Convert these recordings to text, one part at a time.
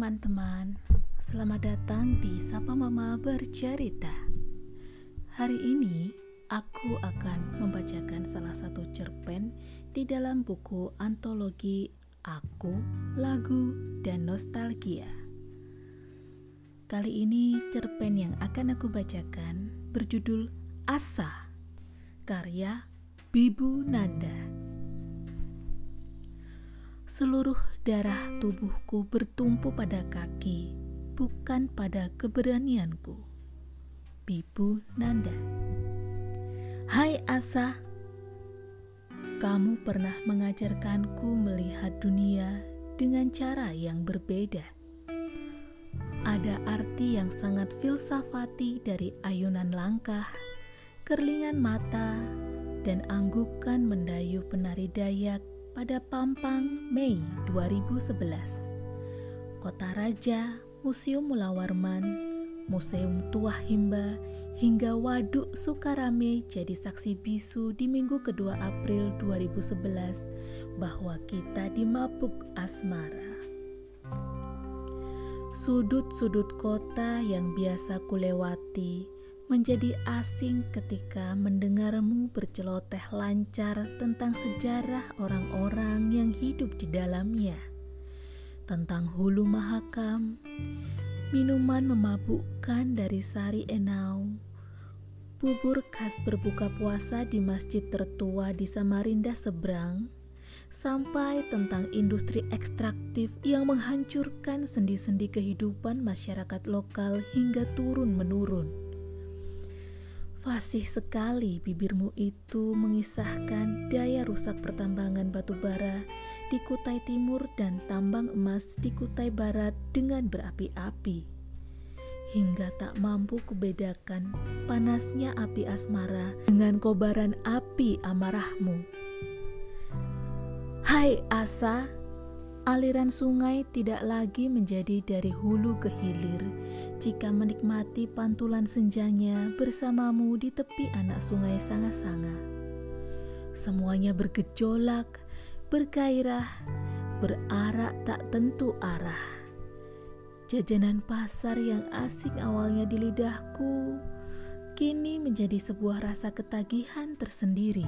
teman-teman, selamat datang di Sapa Mama Bercerita. Hari ini aku akan membacakan salah satu cerpen di dalam buku antologi Aku, Lagu, dan Nostalgia. Kali ini cerpen yang akan aku bacakan berjudul Asa, karya Bibu Nanda. Seluruh darah tubuhku bertumpu pada kaki, bukan pada keberanianku. Bibu Nanda Hai Asa, kamu pernah mengajarkanku melihat dunia dengan cara yang berbeda. Ada arti yang sangat filsafati dari ayunan langkah, kerlingan mata, dan anggukan mendayu penari Dayak pada Pampang, Mei 2011. Kota Raja, Museum Mulawarman, Museum Tuah Himba, hingga Waduk Sukarame jadi saksi bisu di minggu kedua April 2011 bahwa kita dimabuk asmara. Sudut-sudut kota yang biasa kulewati menjadi asing ketika mendengarmu berceloteh lancar tentang sejarah orang-orang yang hidup di dalamnya, tentang hulu mahakam, minuman memabukkan dari sari enau, bubur khas berbuka puasa di masjid tertua di Samarinda seberang, sampai tentang industri ekstraktif yang menghancurkan sendi-sendi kehidupan masyarakat lokal hingga turun-menurun Fasih sekali bibirmu itu mengisahkan daya rusak pertambangan batu bara di Kutai Timur dan tambang emas di Kutai Barat dengan berapi-api. Hingga tak mampu kubedakan panasnya api asmara dengan kobaran api amarahmu. Hai Asa, aliran sungai tidak lagi menjadi dari hulu ke hilir jika menikmati pantulan senjanya bersamamu di tepi anak sungai Sanga-Sanga. Semuanya bergejolak, bergairah, berarak tak tentu arah. Jajanan pasar yang asing awalnya di lidahku, kini menjadi sebuah rasa ketagihan tersendiri.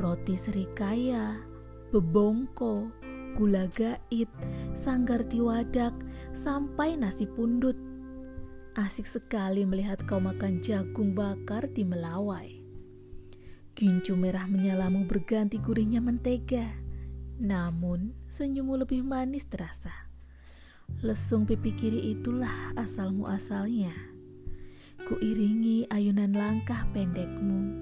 Roti serikaya, bebongko, gula gait, sanggar tiwadak, sampai nasi pundut Asik sekali melihat kau makan jagung bakar di Melawai. Gincu merah menyalamu berganti gurihnya mentega. Namun, senyummu lebih manis terasa. Lesung pipi kiri itulah asalmu asalnya. Kuiringi ayunan langkah pendekmu.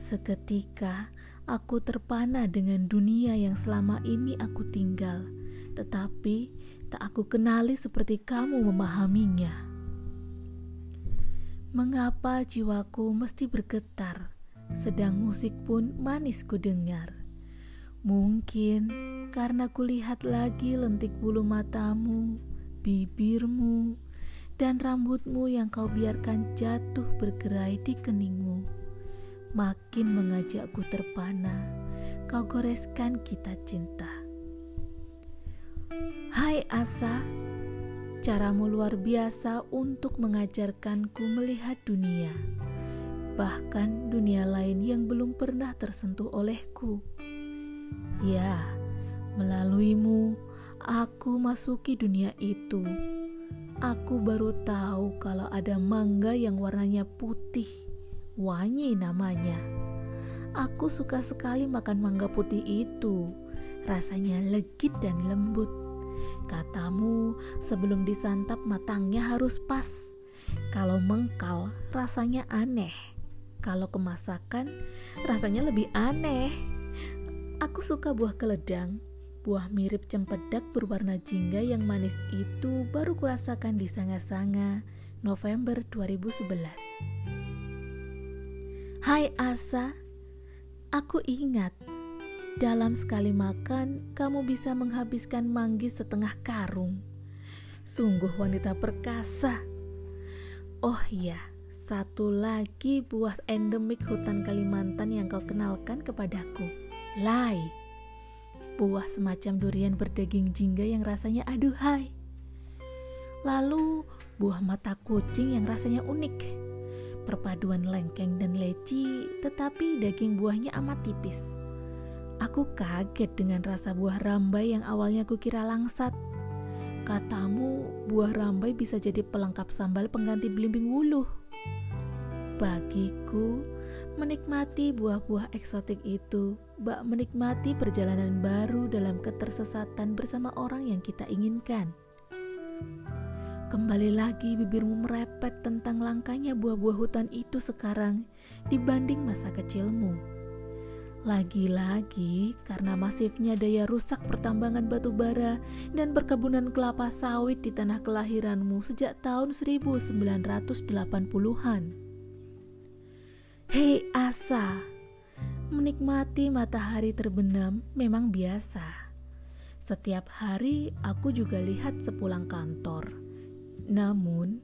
Seketika, aku terpana dengan dunia yang selama ini aku tinggal, tetapi tak aku kenali seperti kamu memahaminya. Mengapa jiwaku mesti bergetar, sedang musik pun manis ku dengar? Mungkin karena kulihat lagi lentik bulu matamu, bibirmu, dan rambutmu yang kau biarkan jatuh bergerai di keningmu. Makin mengajakku terpana, kau goreskan kita cinta. Hai Asa, Caramu luar biasa untuk mengajarkanku melihat dunia, bahkan dunia lain yang belum pernah tersentuh olehku. Ya, melaluimu, aku masuki dunia itu. Aku baru tahu kalau ada mangga yang warnanya putih, wangi namanya. Aku suka sekali makan mangga putih itu, rasanya legit dan lembut Katamu, sebelum disantap matangnya harus pas. Kalau mengkal, rasanya aneh. Kalau kemasakan, rasanya lebih aneh. Aku suka buah keledang. Buah mirip cempedak berwarna jingga yang manis itu baru kurasakan di Sanga-Sanga November 2011. Hai Asa, aku ingat dalam sekali makan, kamu bisa menghabiskan manggis setengah karung. Sungguh wanita perkasa. Oh iya, satu lagi buah endemik hutan Kalimantan yang kau kenalkan kepadaku. Lai. buah semacam durian berdaging jingga yang rasanya aduhai. Lalu buah mata kucing yang rasanya unik. Perpaduan lengkeng dan leci, tetapi daging buahnya amat tipis. Aku kaget dengan rasa buah rambai yang awalnya kukira langsat. Katamu, buah rambai bisa jadi pelengkap sambal pengganti belimbing wuluh. Bagiku, menikmati buah-buah eksotik itu, bak menikmati perjalanan baru dalam ketersesatan bersama orang yang kita inginkan. Kembali lagi bibirmu merepet tentang langkanya buah-buah hutan itu sekarang dibanding masa kecilmu. Lagi-lagi karena masifnya daya rusak pertambangan batu bara dan perkebunan kelapa sawit di tanah kelahiranmu sejak tahun 1980-an. Hei Asa, menikmati matahari terbenam memang biasa. Setiap hari aku juga lihat sepulang kantor namun,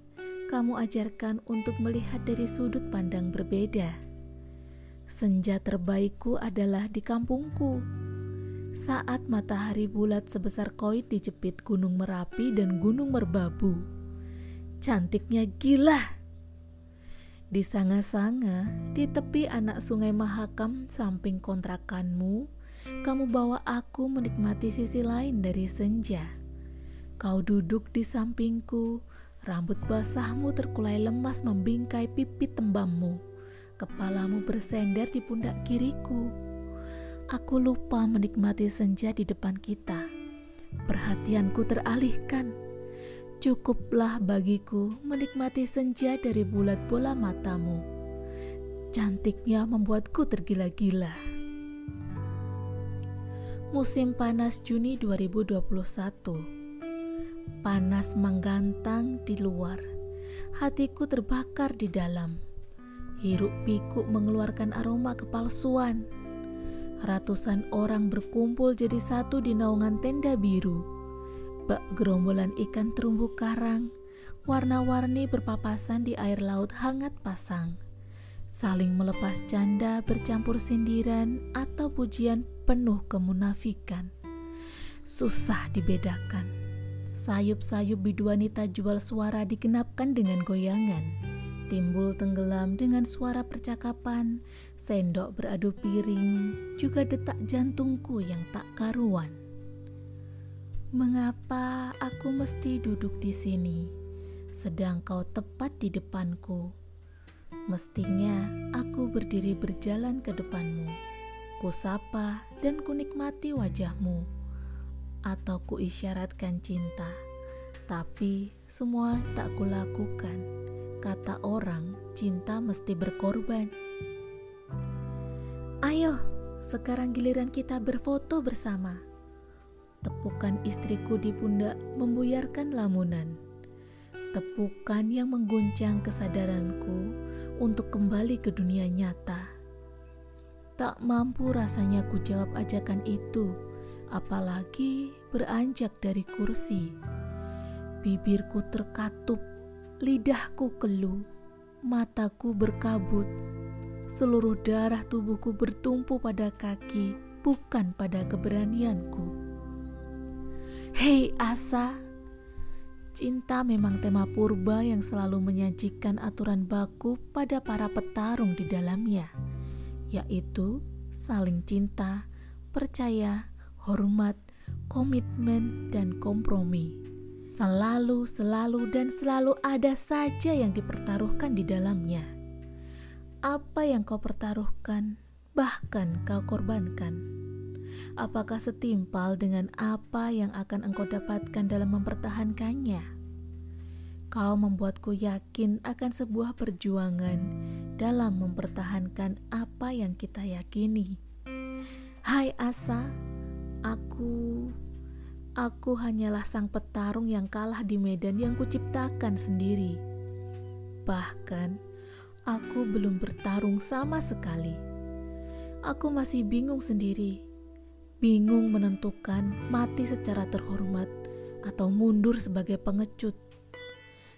kamu ajarkan untuk melihat dari sudut pandang berbeda. Senja terbaikku adalah di kampungku. Saat matahari bulat sebesar koin dijepit Gunung Merapi dan Gunung Merbabu. Cantiknya gila. Di sanga-sanga, di tepi anak sungai Mahakam samping kontrakanmu, kamu bawa aku menikmati sisi lain dari senja. Kau duduk di sampingku, Rambut basahmu terkulai lemas membingkai pipi tembammu. Kepalamu bersender di pundak kiriku. Aku lupa menikmati senja di depan kita. Perhatianku teralihkan. Cukuplah bagiku menikmati senja dari bulat bola matamu. Cantiknya membuatku tergila-gila. Musim panas Juni 2021 Panas menggantang di luar, hatiku terbakar di dalam. Hiruk pikuk mengeluarkan aroma kepalsuan. Ratusan orang berkumpul jadi satu di naungan tenda biru. Bak gerombolan ikan terumbu karang, warna-warni berpapasan di air laut hangat pasang. Saling melepas canda bercampur sindiran atau pujian penuh kemunafikan. Susah dibedakan Sayup-sayup biduanita jual suara digenapkan dengan goyangan. Timbul tenggelam dengan suara percakapan, sendok beradu piring, juga detak jantungku yang tak karuan. Mengapa aku mesti duduk di sini, sedang kau tepat di depanku? Mestinya aku berdiri berjalan ke depanmu, kusapa dan kunikmati wajahmu atau kuisyaratkan cinta, tapi semua tak kulakukan. Kata orang, cinta mesti berkorban. Ayo, sekarang giliran kita berfoto bersama. Tepukan istriku di pundak membuyarkan lamunan. Tepukan yang mengguncang kesadaranku untuk kembali ke dunia nyata. Tak mampu rasanya ku jawab ajakan itu apalagi beranjak dari kursi. Bibirku terkatup, lidahku keluh, mataku berkabut. Seluruh darah tubuhku bertumpu pada kaki, bukan pada keberanianku. Hei Asa, cinta memang tema purba yang selalu menyajikan aturan baku pada para petarung di dalamnya, yaitu saling cinta, percaya, hormat, komitmen, dan kompromi. Selalu, selalu, dan selalu ada saja yang dipertaruhkan di dalamnya. Apa yang kau pertaruhkan, bahkan kau korbankan. Apakah setimpal dengan apa yang akan engkau dapatkan dalam mempertahankannya? Kau membuatku yakin akan sebuah perjuangan dalam mempertahankan apa yang kita yakini. Hai Asa, Aku, aku hanyalah sang petarung yang kalah di medan yang kuciptakan sendiri. Bahkan, aku belum bertarung sama sekali. Aku masih bingung sendiri, bingung menentukan mati secara terhormat atau mundur sebagai pengecut.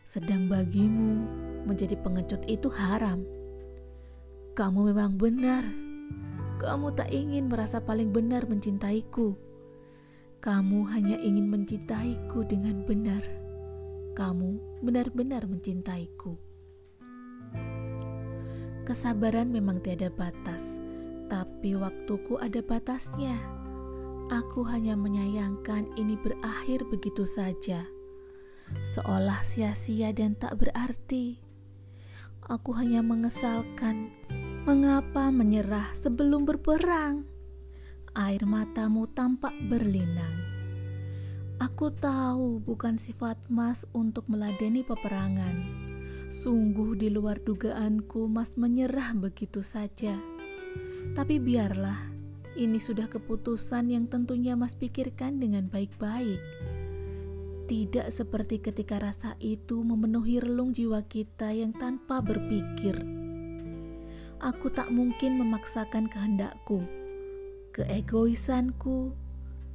Sedang bagimu, menjadi pengecut itu haram. Kamu memang benar kamu tak ingin merasa paling benar mencintaiku, Kamu hanya ingin mencintaiku dengan benar. Kamu benar-benar mencintaiku. Kesabaran memang tiada batas, tapi waktuku ada batasnya. Aku hanya menyayangkan ini berakhir begitu saja, seolah sia-sia dan tak berarti. Aku hanya mengesalkan mengapa menyerah sebelum berperang. Air matamu tampak berlinang. Aku tahu bukan sifat Mas untuk meladeni peperangan. Sungguh di luar dugaanku Mas menyerah begitu saja. Tapi biarlah, ini sudah keputusan yang tentunya Mas pikirkan dengan baik-baik. Tidak seperti ketika rasa itu memenuhi relung jiwa kita yang tanpa berpikir. Aku tak mungkin memaksakan kehendakku, keegoisanku,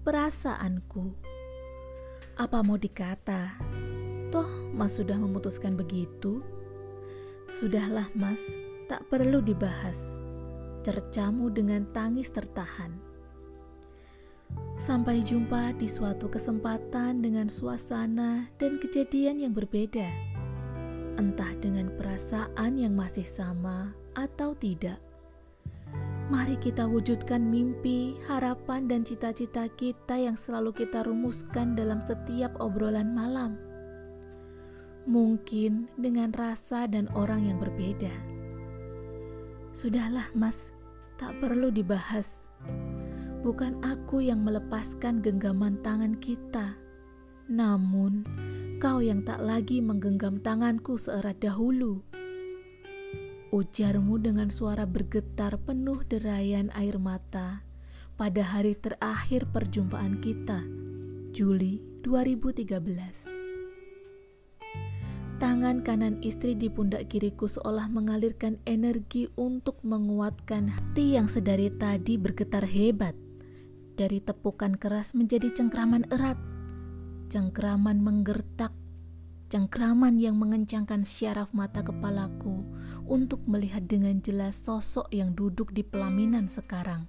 perasaanku apa mau dikata? Toh Mas sudah memutuskan begitu. Sudahlah Mas, tak perlu dibahas. Cercamu dengan tangis tertahan. Sampai jumpa di suatu kesempatan dengan suasana dan kejadian yang berbeda. Entah dengan perasaan yang masih sama atau tidak. Mari kita wujudkan mimpi, harapan, dan cita-cita kita yang selalu kita rumuskan dalam setiap obrolan malam. Mungkin dengan rasa dan orang yang berbeda. Sudahlah, Mas, tak perlu dibahas. Bukan aku yang melepaskan genggaman tangan kita, namun kau yang tak lagi menggenggam tanganku seerat dahulu. Ujarmu dengan suara bergetar penuh derayan air mata pada hari terakhir perjumpaan kita, Juli 2013. Tangan kanan istri di pundak kiriku seolah mengalirkan energi untuk menguatkan hati yang sedari tadi bergetar hebat. Dari tepukan keras menjadi cengkraman erat, cengkraman menggertak cengkraman yang mengencangkan syaraf mata kepalaku untuk melihat dengan jelas sosok yang duduk di pelaminan sekarang.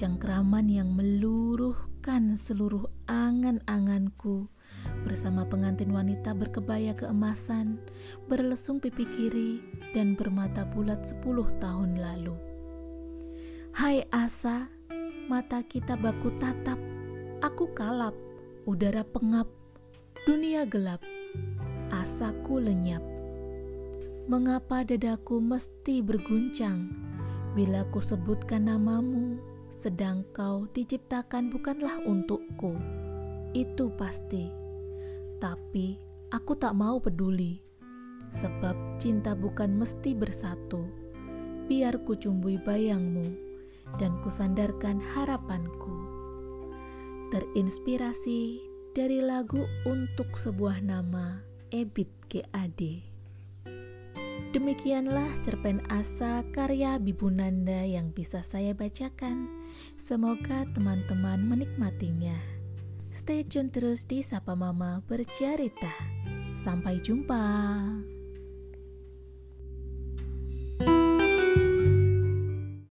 Cengkraman yang meluruhkan seluruh angan-anganku bersama pengantin wanita berkebaya keemasan, berlesung pipi kiri, dan bermata bulat sepuluh tahun lalu. Hai Asa, mata kita baku tatap, aku kalap, udara pengap, dunia gelap asaku lenyap. Mengapa dadaku mesti berguncang bila ku sebutkan namamu, sedang kau diciptakan bukanlah untukku? Itu pasti. Tapi aku tak mau peduli, sebab cinta bukan mesti bersatu. Biar ku cumbui bayangmu dan kusandarkan harapanku. Terinspirasi dari lagu untuk sebuah nama Ebit GAD. Demikianlah cerpen asa karya Bibunanda yang bisa saya bacakan. Semoga teman-teman menikmatinya. Stay tune terus di Sapa Mama Bercerita. Sampai jumpa.